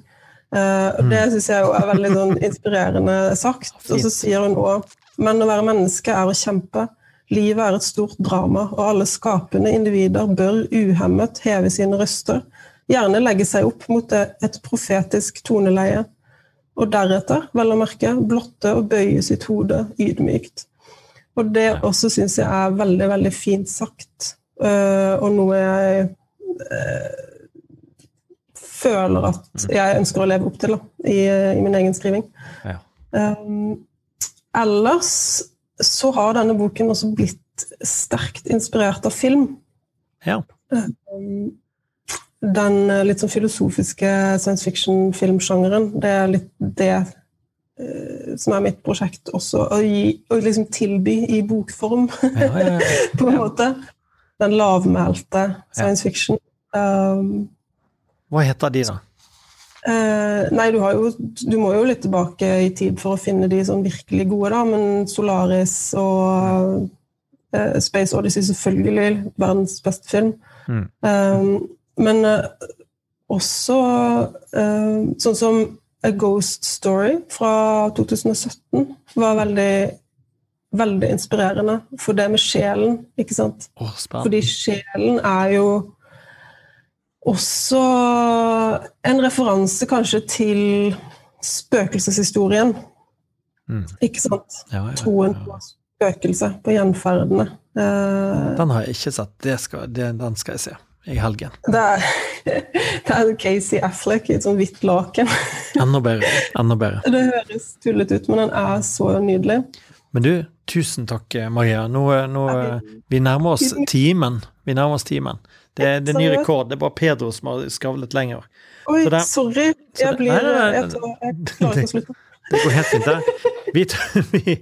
Mm. Det syns jeg er veldig sånn, inspirerende sagt. Og så sier hun òg men å være menneske er å kjempe. Livet er et stort drama, og alle skapende individer bør uhemmet heve sine røster, gjerne legge seg opp mot et profetisk toneleie, og deretter, vel å merke, blotte og bøye sitt hode ydmykt. Og det også syns jeg er veldig, veldig fint sagt, øh, og noe jeg øh, føler at jeg ønsker å leve opp til da, i, i min egen skriving. Ja. Um, ellers så har denne boken også blitt sterkt inspirert av film. Ja. Um, den litt sånn filosofiske science fiction-filmsjangeren, det er litt det uh, som er mitt prosjekt også. Å, gi, å liksom tilby i bokform, ja. på en måte. Den lavmælte science fiction. Um, Hva heter de, da? Eh, nei, du, jo, du, må jo litt tilbake i tid for å finne de sånn virkelig gode, da. Men Solaris og eh, Space Odyssey, selvfølgelig. Verdens beste film. Mm. Eh, men eh, også eh, sånn som A Ghost Story fra 2017 var veldig veldig inspirerende for det med sjelen, ikke sant? Oh, Fordi sjelen er jo også en referanse kanskje til spøkelseshistorien. Mm. Ikke sant? Ja, ja, ja, Troen på spøkelse, på gjenferdene. Uh, den har jeg ikke sett. Det skal, det, den skal jeg se i helgen. Det er, det er Casey Affleck i et sånt hvitt laken. enda bedre. Enda bedre. Det høres tullete ut, men den er så nydelig. Men du, Tusen takk, Maria. Nå, nå Vi nærmer oss timen. Vi nærmer oss timen. Det, det er ny rekord. Det er bare Pedro som har skavlet lenger. Oi, det, sorry. Jeg blir nei, nei, nei, jeg, klarer ikke å slutte. Det går helt fint, det. Vi, vi,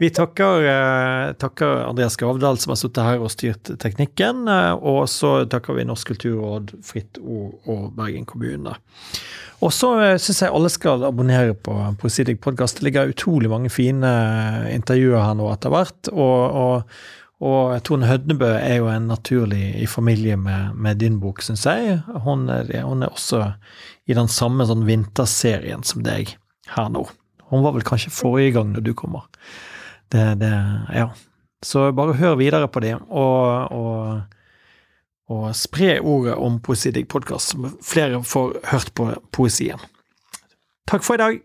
vi takker, uh, takker, Andreas Gravdal som har sittet her og styrt teknikken. Uh, og så takker vi Norsk kulturråd, Fritt Ord og Bergen kommune. Og så uh, eh, syns jeg alle skal abonnere på Poesidig podkast. Det ligger utrolig mange fine intervjuer her nå etter hvert. og, og og Tone Hødnebø er jo en naturlig i familie med, med din bok, syns jeg. Hun er, hun er, også i den samme sånn vinterserien som deg her nå. Hun var vel kanskje forrige gang når du kommer. Det, det Ja. Så bare hør videre på det, og, og, og spre ordet om Poesidigg podkast, så flere får hørt på poesien. Takk for i dag!